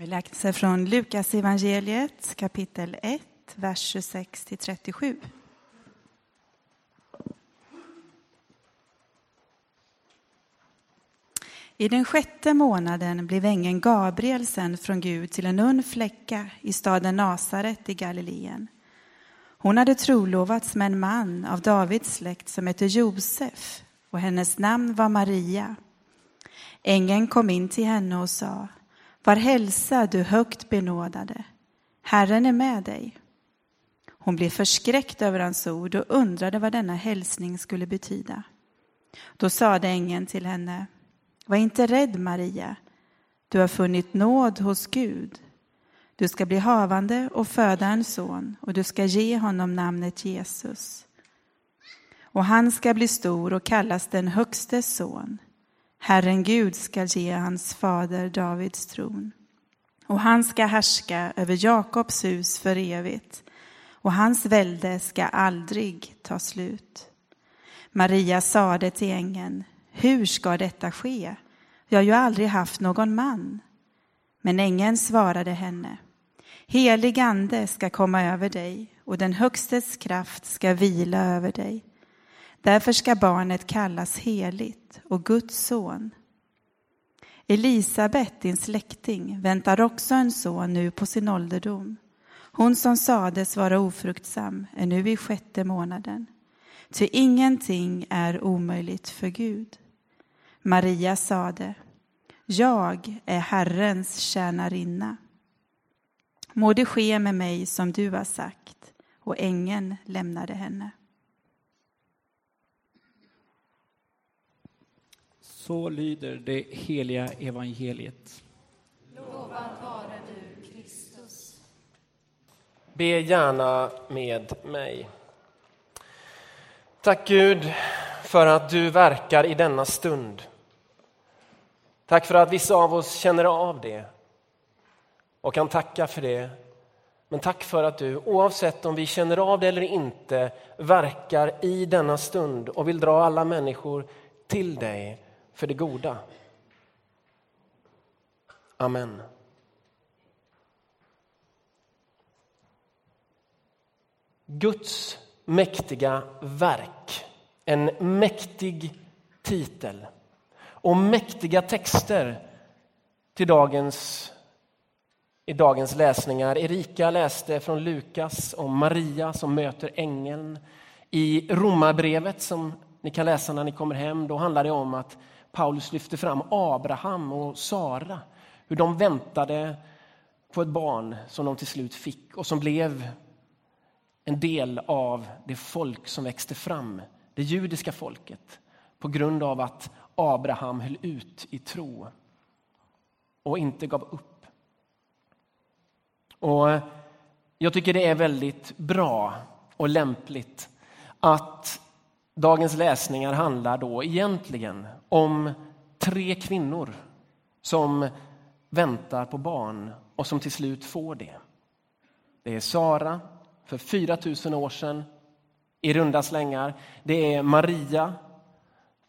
Vi läser från Lukas evangeliet kapitel 1, vers 26 till 37. I den sjätte månaden blev ängeln Gabriel sänd från Gud till en ung fläcka i staden Nasaret i Galileen. Hon hade trolovats med en man av Davids släkt som hette Josef och hennes namn var Maria. Ängeln kom in till henne och sa var hälsad, du högt benådade. Herren är med dig. Hon blev förskräckt över hans ord och undrade vad denna hälsning skulle betyda. Då sade ängeln till henne var inte rädd, Maria. Du har funnit nåd hos Gud. Du ska bli havande och föda en son och du ska ge honom namnet Jesus. Och han ska bli stor och kallas den högstes son. Herren Gud ska ge hans fader Davids tron. Och han ska härska över Jakobs hus för evigt och hans välde ska aldrig ta slut. Maria sade till ängeln, hur ska detta ske? Jag har ju aldrig haft någon man. Men ängeln svarade henne. Helig ande ska komma över dig och den Högstes kraft ska vila över dig. Därför ska barnet kallas heligt och Guds son. Elisabet, din släkting, väntar också en son nu på sin ålderdom. Hon som sades vara ofruktsam är nu i sjätte månaden. Ty ingenting är omöjligt för Gud. Maria sade, jag är Herrens tjänarinna. Må det ske med mig som du har sagt. Och ängeln lämnade henne. Så lyder det heliga evangeliet. Lovad vare du, Kristus. Be gärna med mig. Tack Gud för att du verkar i denna stund. Tack för att vissa av oss känner av det och kan tacka för det. Men tack för att du, oavsett om vi känner av det eller inte, verkar i denna stund och vill dra alla människor till dig för det goda. Amen. Guds mäktiga verk, en mäktig titel och mäktiga texter till dagens, i dagens läsningar. Erika läste från Lukas om Maria som möter ängeln. I Romarbrevet som ni kan läsa när ni kommer hem, då handlar det om att Paulus lyfter fram Abraham och Sara, hur de väntade på ett barn som de till slut fick och som blev en del av det folk som växte fram, det judiska folket, på grund av att Abraham höll ut i tro och inte gav upp. Och jag tycker det är väldigt bra och lämpligt att dagens läsningar handlar då egentligen om tre kvinnor som väntar på barn och som till slut får det. Det är Sara för 4000 år sedan i runda slängar. Det är Maria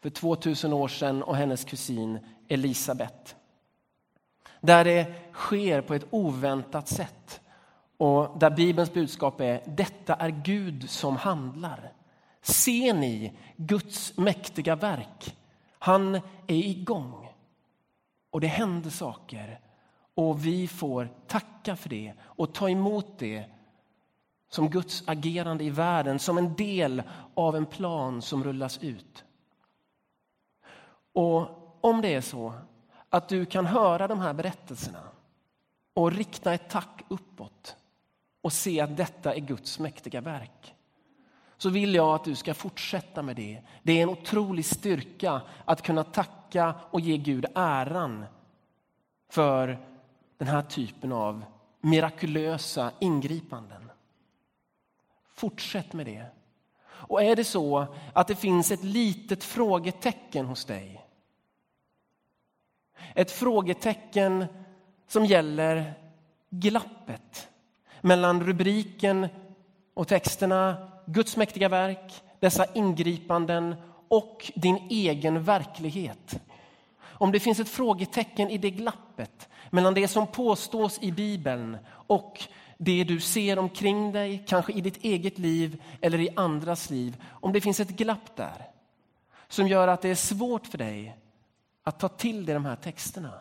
för 2000 år sedan och hennes kusin Elisabet. Där det sker på ett oväntat sätt och där Bibelns budskap är detta är Gud som handlar. Ser ni Guds mäktiga verk? Han är igång och det händer saker och vi får tacka för det och ta emot det som Guds agerande i världen, som en del av en plan som rullas ut. Och om det är så att du kan höra de här berättelserna och rikta ett tack uppåt och se att detta är Guds mäktiga verk så vill jag att du ska fortsätta med det. Det är en otrolig styrka att kunna tacka och ge Gud äran för den här typen av mirakulösa ingripanden. Fortsätt med det. Och är det så att det finns ett litet frågetecken hos dig. Ett frågetecken som gäller glappet mellan rubriken och texterna, Guds mäktiga verk, dessa ingripanden och din egen verklighet. Om det finns ett frågetecken i det glappet mellan det som påstås i Bibeln och det du ser omkring dig, kanske i ditt eget liv eller i andras liv, om det finns ett glapp där som gör att det är svårt för dig att ta till dig de här texterna.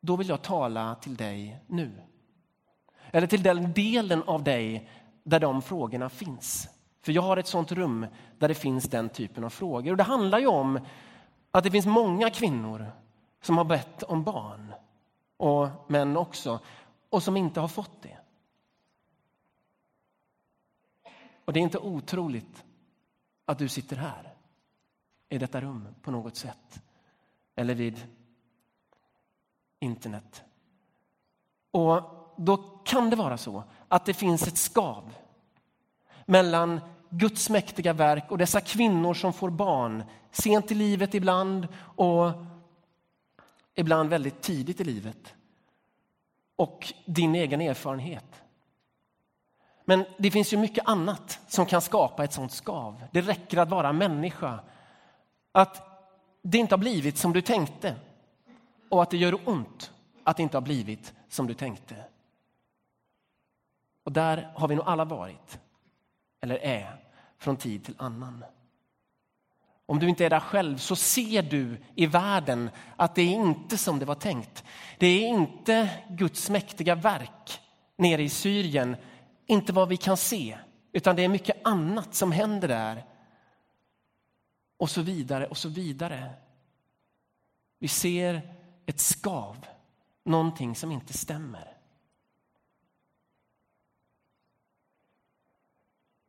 Då vill jag tala till dig nu. Eller till den delen av dig där de frågorna finns. För jag har ett sånt rum där det finns den typen av frågor. Och det handlar ju om att det finns många kvinnor som har bett om barn, och män också, och som inte har fått det. Och det är inte otroligt att du sitter här i detta rum på något sätt. Eller vid internet. Och då kan det vara så att det finns ett skav mellan Guds mäktiga verk och dessa kvinnor som får barn sent i livet ibland och ibland väldigt tidigt i livet. Och din egen erfarenhet. Men det finns ju mycket annat som kan skapa ett sånt skav. Det räcker att vara människa. Att det inte har blivit som du tänkte och att det gör ont att det inte har blivit som du tänkte. Och där har vi nog alla varit, eller är, från tid till annan. Om du inte är där själv så ser du i världen att det är inte som det var tänkt. Det är inte Guds mäktiga verk nere i Syrien, inte vad vi kan se, utan det är mycket annat som händer där. Och så vidare och så vidare. Vi ser ett skav, någonting som inte stämmer.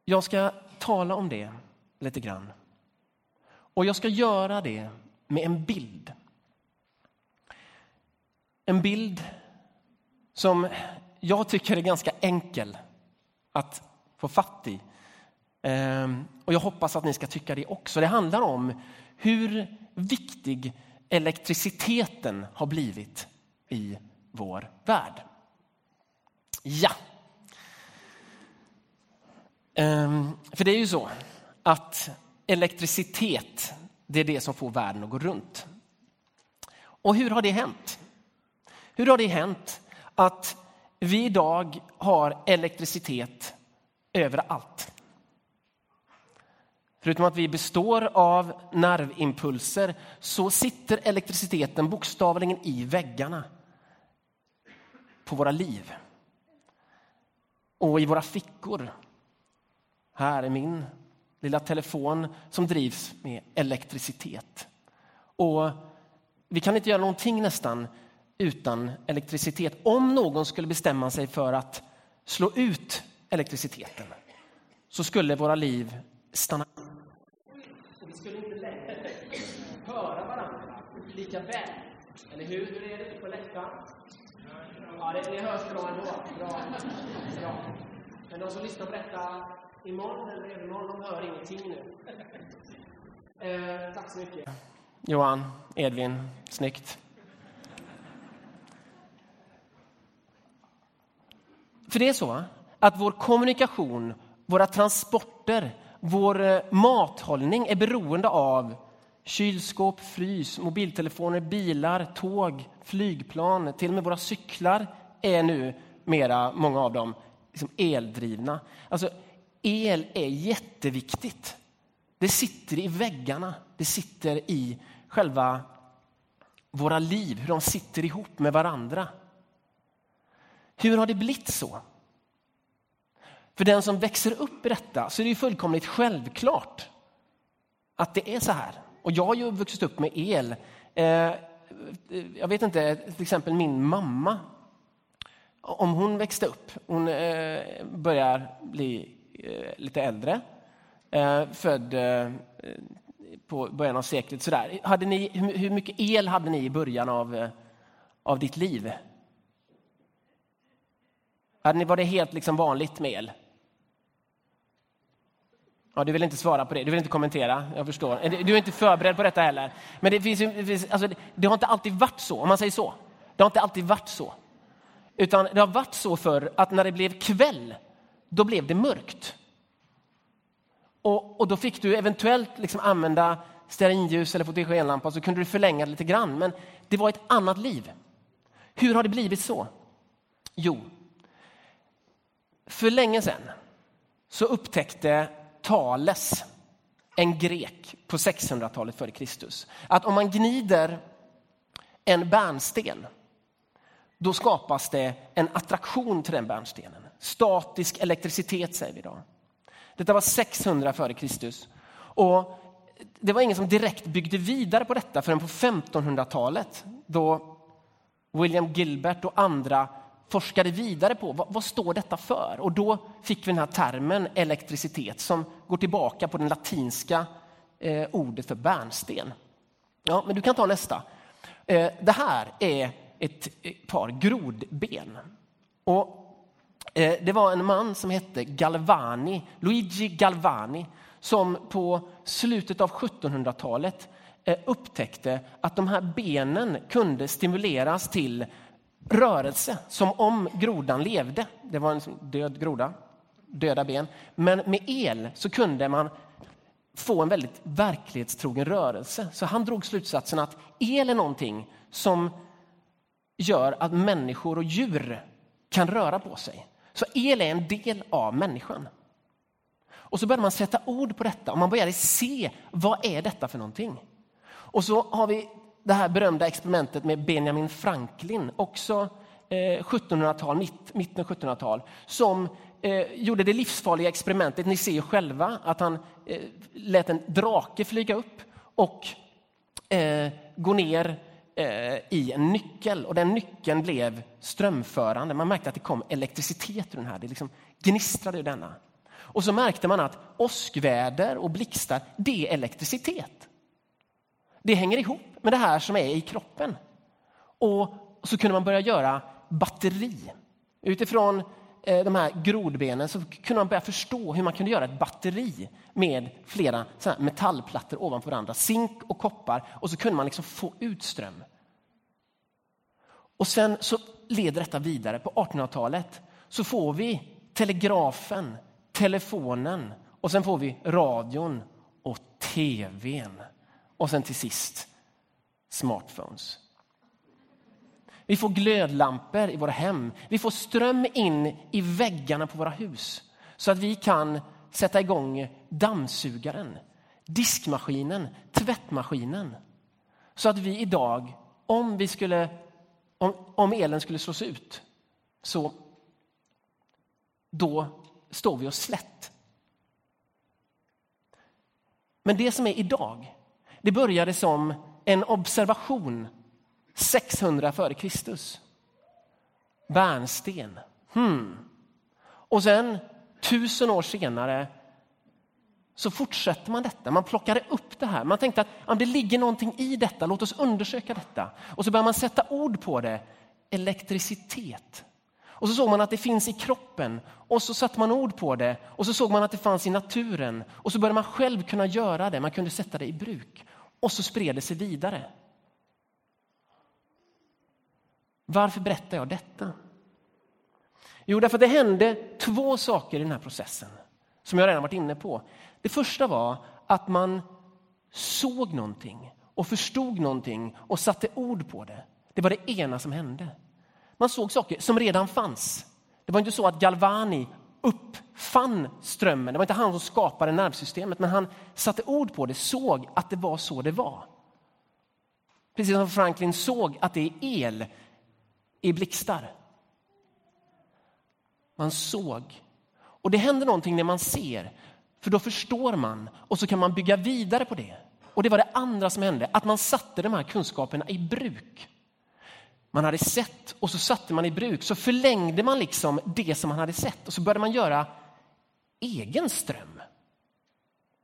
Jag ska tala om det lite grann. Och jag ska göra det med en bild. En bild som jag tycker är ganska enkel att få fatt i. Ehm, och jag hoppas att ni ska tycka det också. Det handlar om hur viktig elektriciteten har blivit i vår värld. Ja. Ehm, för det är ju så att elektricitet, det är det som får världen att gå runt. Och hur har det hänt? Hur har det hänt att vi idag har elektricitet överallt? Förutom att vi består av nervimpulser så sitter elektriciteten bokstavligen i väggarna på våra liv och i våra fickor. Här är min lilla telefon som drivs med elektricitet. Och vi kan inte göra någonting nästan utan elektricitet. Om någon skulle bestämma sig för att slå ut elektriciteten så skulle våra liv stanna vi skulle inte längre höra varandra lika väl. Eller hur? Hur är det på läktaren? Ja, det, det hörs bra ändå. Bra. bra. Men de som lyssnar på detta imorgon eller övermorgon, de hör ingenting nu. Eh, tack så mycket. Johan, Edvin, snyggt. För det är så att vår kommunikation, våra transporter, vår eh, mathållning är beroende av kylskåp, frys, mobiltelefoner, bilar, tåg, flygplan, till och med våra cyklar är nu mera, många av dem, liksom eldrivna. Alltså, el är jätteviktigt. Det sitter i väggarna, det sitter i själva våra liv, hur de sitter ihop med varandra. Hur har det blivit så? För den som växer upp i detta så är det ju fullkomligt självklart att det är så här. Och jag har ju vuxit upp med el. Eh, jag vet inte, till exempel min mamma. Om hon växte upp, hon eh, börjar bli Eh, lite äldre, eh, född eh, på början av seklet. Sådär. Hade ni, hur mycket el hade ni i början av, av ditt liv? Hade ni, var det helt liksom vanligt med el? Ja, du vill inte svara på det, du vill inte kommentera, jag förstår. Du är inte förberedd på detta heller. Men det, finns, det, finns, alltså, det har inte alltid varit så, om man säger så. Det har inte alltid varit så. Utan det har varit så för att när det blev kväll, då blev det mörkt. Och, och då fick du eventuellt liksom använda stearinljus eller fotogenlampa så kunde du förlänga det lite grann. Men det var ett annat liv. Hur har det blivit så? Jo, för länge sedan så upptäckte Thales, en grek på 600-talet före Kristus, att om man gnider en bärnsten då skapas det en attraktion till den bärnstenen. Statisk elektricitet säger vi idag. Detta var 600 före Kristus. Och det var ingen som direkt byggde vidare på detta förrän på 1500-talet då William Gilbert och andra forskade vidare på vad, vad, står detta för? Och då fick vi den här termen elektricitet som går tillbaka på det latinska eh, ordet för bärnsten. Ja, men du kan ta nästa. Eh, det här är ett, ett par grodben. Och, Eh, det var en man som hette Galvani, Luigi Galvani som på slutet av 1700-talet eh, upptäckte att de här benen kunde stimuleras till rörelse som om grodan levde. Det var en död groda, döda ben. Men med el så kunde man få en väldigt verklighetstrogen rörelse. Så han drog slutsatsen att el är någonting som gör att människor och djur kan röra på sig. Så el är en del av människan. Och så började man sätta ord på detta och man börjar se vad är detta för någonting. Och så har vi det här berömda experimentet med Benjamin Franklin, också eh, 1700-tal, mitten av 1700-tal, som eh, gjorde det livsfarliga experimentet. Ni ser själva att han eh, lät en drake flyga upp och gå ner Eh, i en nyckel och den nyckeln blev strömförande. Man märkte att det kom elektricitet ur den här. Det liksom gnistrade ur denna. Och så märkte man att åskväder och blixtar, det är elektricitet. Det hänger ihop med det här som är i kroppen. Och så kunde man börja göra batteri. Utifrån Eh, de här grodbenen så kunde man börja förstå hur man kunde göra ett batteri med flera metallplattor ovanför varandra, zink och koppar, och så kunde man liksom få ut ström. Och sen så leder detta vidare. På 1800-talet så får vi telegrafen, telefonen och sen får vi radion och tvn. Och sen till sist smartphones. Vi får glödlampor i våra hem. Vi får ström in i väggarna på våra hus så att vi kan sätta igång dammsugaren, diskmaskinen, tvättmaskinen. Så att vi idag, om, vi skulle, om, om elen skulle slås ut, så då står vi oss slätt. Men det som är idag, det började som en observation 600 före Kristus. Bärnsten. Hmm. Och sen tusen år senare så fortsätter man detta. Man plockade upp det här. Man tänkte att ja, det ligger någonting i detta, låt oss undersöka detta. Och så börjar man sätta ord på det. Elektricitet. Och så såg man att det finns i kroppen och så satte man ord på det och så såg man att det fanns i naturen och så började man själv kunna göra det, man kunde sätta det i bruk och så spred det sig vidare. Varför berättar jag detta? Jo, därför att det hände två saker i den här processen som jag redan varit inne på. Det första var att man såg någonting och förstod någonting och satte ord på det. Det var det ena som hände. Man såg saker som redan fanns. Det var inte så att Galvani uppfann strömmen. Det var inte han som skapade nervsystemet, men han satte ord på det, såg att det var så det var. Precis som Franklin såg att det är el i blixtar. Man såg. Och det händer någonting när man ser, för då förstår man och så kan man bygga vidare på det. Och det var det andra som hände, att man satte de här kunskaperna i bruk man hade sett och så satte man i bruk. Så förlängde man liksom det som man hade sett och så började man göra egen ström.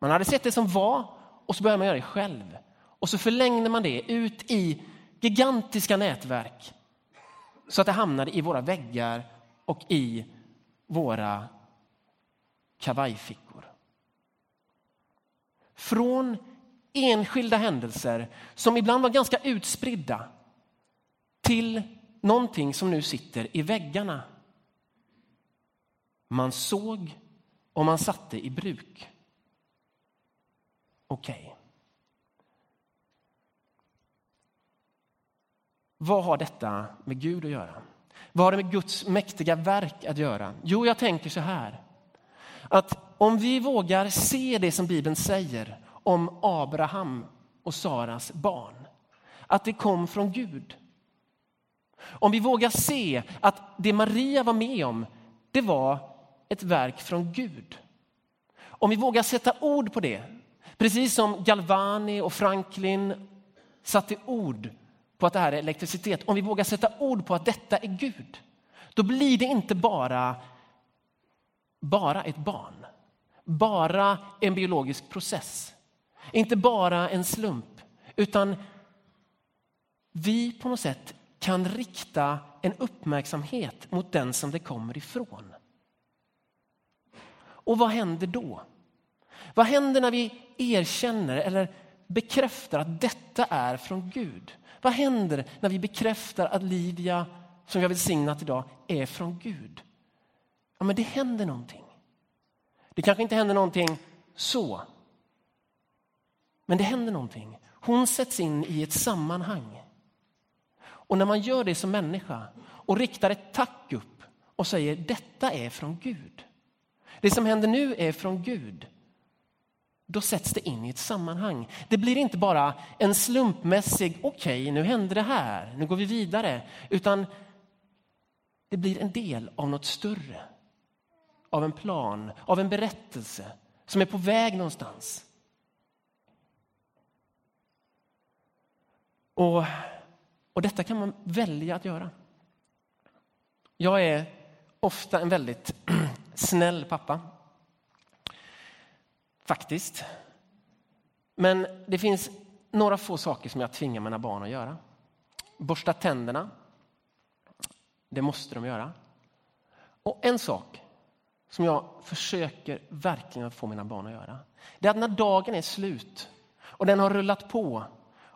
Man hade sett det som var och så började man göra det själv. Och så förlängde man det ut i gigantiska nätverk så att det hamnade i våra väggar och i våra kavajfickor. Från enskilda händelser som ibland var ganska utspridda till någonting som nu sitter i väggarna. Man såg och man satte i bruk. Okej. Okay. Vad har detta med Gud att göra? Vad har det med Guds mäktiga verk att göra? Jo, jag tänker så här. Att om vi vågar se det som Bibeln säger om Abraham och Saras barn, att det kom från Gud. Om vi vågar se att det Maria var med om, det var ett verk från Gud. Om vi vågar sätta ord på det, precis som Galvani och Franklin satte ord på att det här är elektricitet, om vi vågar sätta ord på att detta är Gud, då blir det inte bara, bara ett barn, bara en biologisk process, inte bara en slump, utan vi på något sätt kan rikta en uppmärksamhet mot den som det kommer ifrån. Och vad händer då? Vad händer när vi erkänner eller bekräftar att detta är från Gud? Vad händer när vi bekräftar att Livia, som vi har välsignat idag, är från Gud? Ja, men det händer någonting. Det kanske inte händer någonting så. Men det händer någonting. Hon sätts in i ett sammanhang. Och när man gör det som människa och riktar ett tack upp och säger detta är från Gud. Det som händer nu är från Gud. Då sätts det in i ett sammanhang. Det blir inte bara en slumpmässig, okej okay, nu händer det här, nu går vi vidare. Utan det blir en del av något större. Av en plan, av en berättelse som är på väg någonstans. Och, och detta kan man välja att göra. Jag är ofta en väldigt snäll pappa. Faktiskt. Men det finns några få saker som jag tvingar mina barn att göra. Borsta tänderna. Det måste de göra. Och en sak som jag försöker verkligen få mina barn att göra. Det är att när dagen är slut och den har rullat på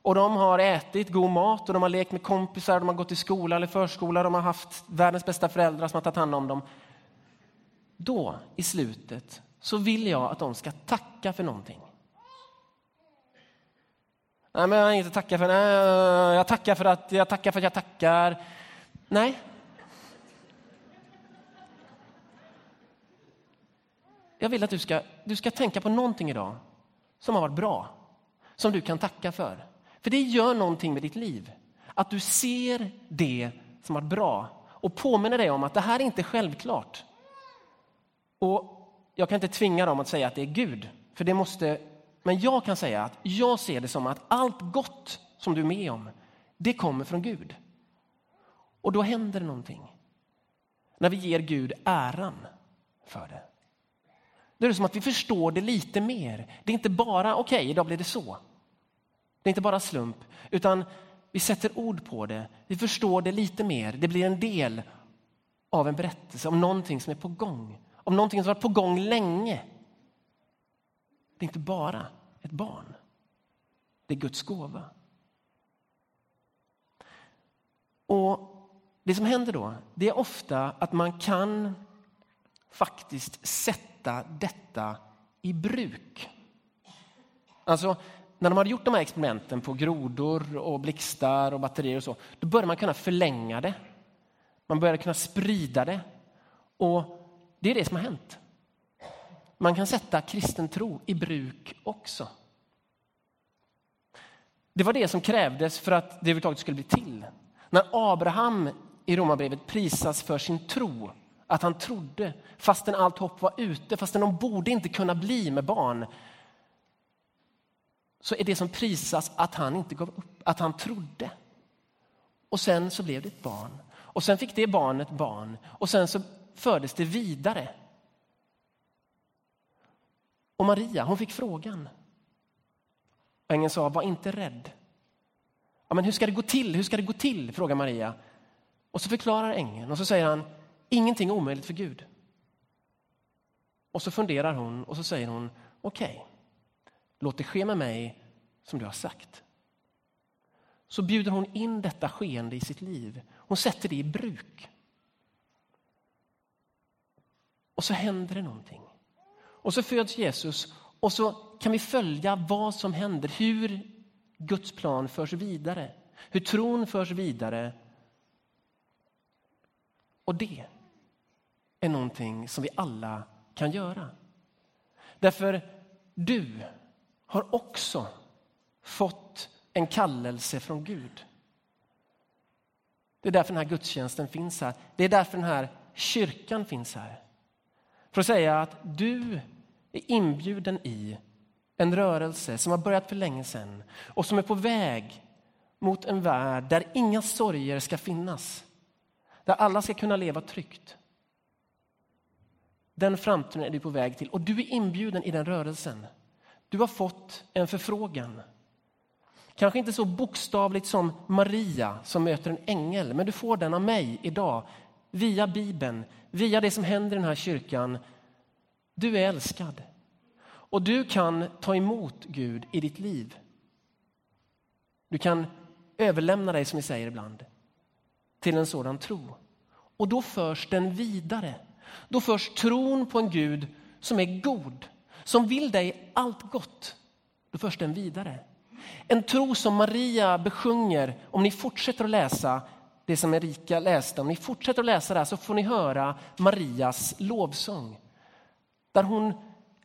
och de har ätit god mat och de har lekt med kompisar, de har gått i skola eller förskola, de har haft världens bästa föräldrar som har tagit hand om dem. Då i slutet så vill jag att de ska tacka för någonting. Nej, men jag har inget att tacka för. Nej, jag tackar för att jag tackar för att jag tackar. Nej. Jag vill att du ska, du ska tänka på någonting idag som har varit bra, som du kan tacka för. För det gör någonting med ditt liv. Att du ser det som har varit bra och påminner dig om att det här är inte självklart. Och jag kan inte tvinga dem att säga att det är Gud, för det måste, men jag kan säga att jag ser det som att allt gott som du är med om, det kommer från Gud. Och då händer det någonting. När vi ger Gud äran för det. Då är det som att vi förstår det lite mer. Det är inte bara, okej, okay, idag blir det så. Det är inte bara slump, utan vi sätter ord på det. Vi förstår det lite mer. Det blir en del av en berättelse om någonting som är på gång om någonting som varit på gång länge. Det är inte bara ett barn. Det är Guds gåva. Och Det som händer då, det är ofta att man kan faktiskt sätta detta i bruk. Alltså, när de hade gjort de här experimenten på grodor och blixtar och batterier och så, då började man kunna förlänga det. Man började kunna sprida det. Och det är det som har hänt. Man kan sätta kristen tro i bruk också. Det var det som krävdes för att det överhuvudtaget skulle bli till. När Abraham i Romarbrevet prisas för sin tro, att han trodde fastän allt hopp var ute, fastän de borde inte kunna bli med barn, så är det som prisas att han inte gav upp, att han trodde. Och sen så blev det ett barn. Och sen fick det barnet barn. Och sen så fördes det vidare. Och Maria, hon fick frågan. Ängeln sa, var inte rädd. Ja, men hur ska det gå till? Hur ska det gå till? frågar Maria. Och så förklarar ängeln och så säger han, ingenting är omöjligt för Gud. Och så funderar hon och så säger hon, okej, okay, låt det ske med mig som du har sagt. Så bjuder hon in detta skeende i sitt liv. Hon sätter det i bruk. Och så händer det någonting. Och så föds Jesus och så kan vi följa vad som händer, hur Guds plan förs vidare. hur tron förs vidare. Och det är någonting som vi alla kan göra. Därför du har också fått en kallelse från Gud. Det är därför den här gudstjänsten finns här. Det är därför den här kyrkan finns här. För att säga att du är inbjuden i en rörelse som har börjat för länge sedan och som är på väg mot en värld där inga sorger ska finnas. Där alla ska kunna leva tryggt. Den framtiden är du på väg till och du är inbjuden i den rörelsen. Du har fått en förfrågan. Kanske inte så bokstavligt som Maria som möter en ängel, men du får den av mig idag via Bibeln, via det som händer i den här kyrkan. Du är älskad och du kan ta emot Gud i ditt liv. Du kan överlämna dig, som vi säger ibland, till en sådan tro. Och då förs den vidare. Då förs tron på en Gud som är god, som vill dig allt gott. Då förs den vidare. En tro som Maria besjunger, om ni fortsätter att läsa det som Erika läste, om ni fortsätter att läsa det här så får ni höra Marias lovsång. Där hon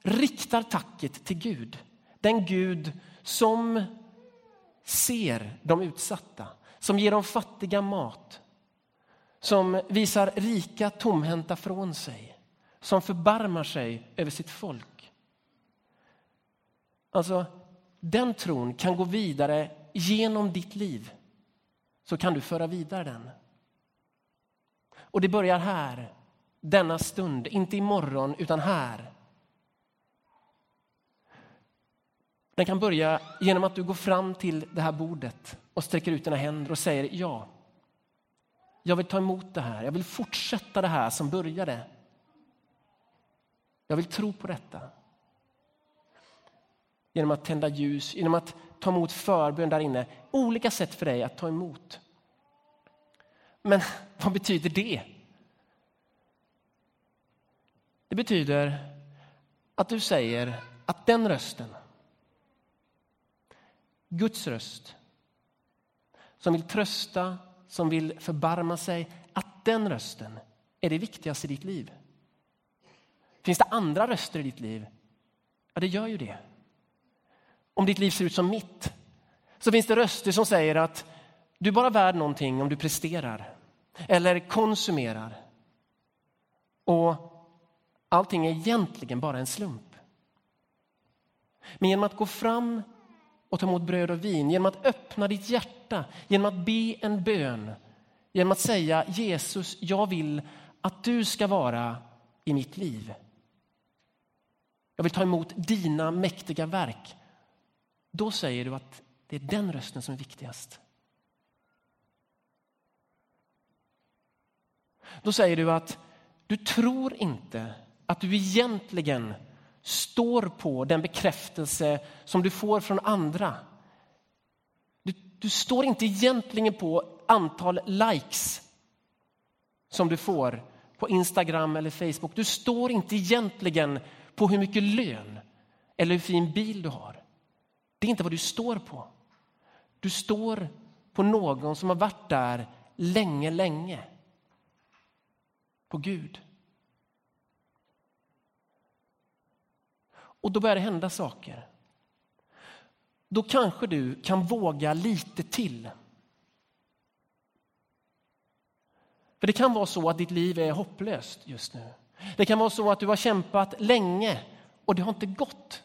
riktar tacket till Gud. Den Gud som ser de utsatta, som ger de fattiga mat, som visar rika tomhänta från sig, som förbarmar sig över sitt folk. Alltså, den tron kan gå vidare genom ditt liv. Så kan du föra vidare den. Och det börjar här, denna stund, inte imorgon utan här. Den kan börja genom att du går fram till det här bordet och sträcker ut dina händer och säger ja. Jag vill ta emot det här. Jag vill fortsätta det här som började. Jag vill tro på detta. Genom att tända ljus, genom att ta emot förbön där inne. Olika sätt för dig att ta emot. Men vad betyder det? Det betyder att du säger att den rösten Guds röst som vill trösta, som vill förbarma sig, att den rösten är det viktigaste i ditt liv. Finns det andra röster i ditt liv? Ja, det gör ju det. Om ditt liv ser ut som mitt så finns det röster som säger att du är bara värd någonting om du presterar eller konsumerar. Och allting är egentligen bara en slump. Men genom att gå fram och ta emot bröd och vin, genom att öppna ditt hjärta, genom att be en bön, genom att säga Jesus, jag vill att du ska vara i mitt liv. Jag vill ta emot dina mäktiga verk. Då säger du att det är den rösten som är viktigast. Då säger du att du tror inte att du egentligen står på den bekräftelse som du får från andra. Du, du står inte egentligen på antal likes som du får på Instagram eller Facebook. Du står inte egentligen på hur mycket lön eller hur fin bil du har. Det är inte vad du står på. Du står på någon som har varit där länge, länge. På Gud. Och då börjar det hända saker. Då kanske du kan våga lite till. För det kan vara så att ditt liv är hopplöst just nu. Det kan vara så att du har kämpat länge och det har inte gått.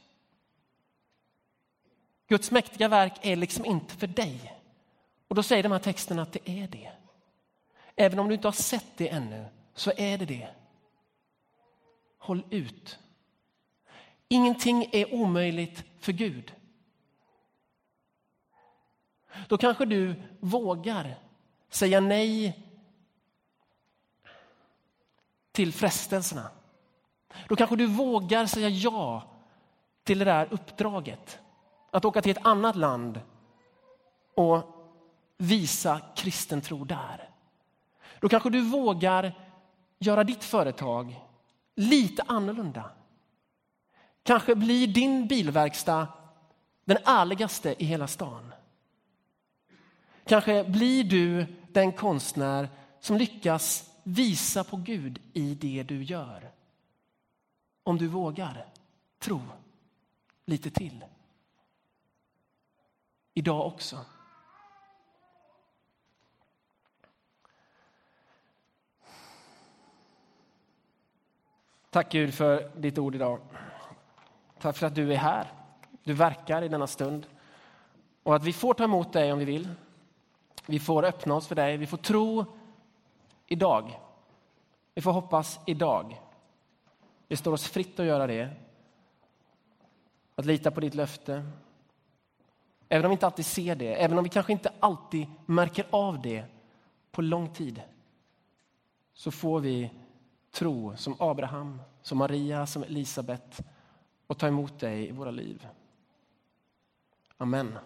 Guds mäktiga verk är liksom inte för dig. Och då säger de här texterna att det är det. Även om du inte har sett det ännu så är det det. Håll ut. Ingenting är omöjligt för Gud. Då kanske du vågar säga nej till frestelserna. Då kanske du vågar säga ja till det där uppdraget. Att åka till ett annat land och visa kristen tro där. Då kanske du vågar göra ditt företag lite annorlunda. Kanske blir din bilverkstad den ärligaste i hela stan. Kanske blir du den konstnär som lyckas visa på Gud i det du gör. Om du vågar tro lite till. Idag också. Tack Gud för ditt ord idag. Tack för att du är här. Du verkar i denna stund. Och att vi får ta emot dig om vi vill. Vi får öppna oss för dig. Vi får tro idag. Vi får hoppas idag. Det står oss fritt att göra det. Att lita på ditt löfte. Även om vi inte alltid ser det, även om vi kanske inte alltid märker av det på lång tid. Så får vi tro som Abraham, som Maria, som Elisabet och ta emot dig i våra liv. Amen.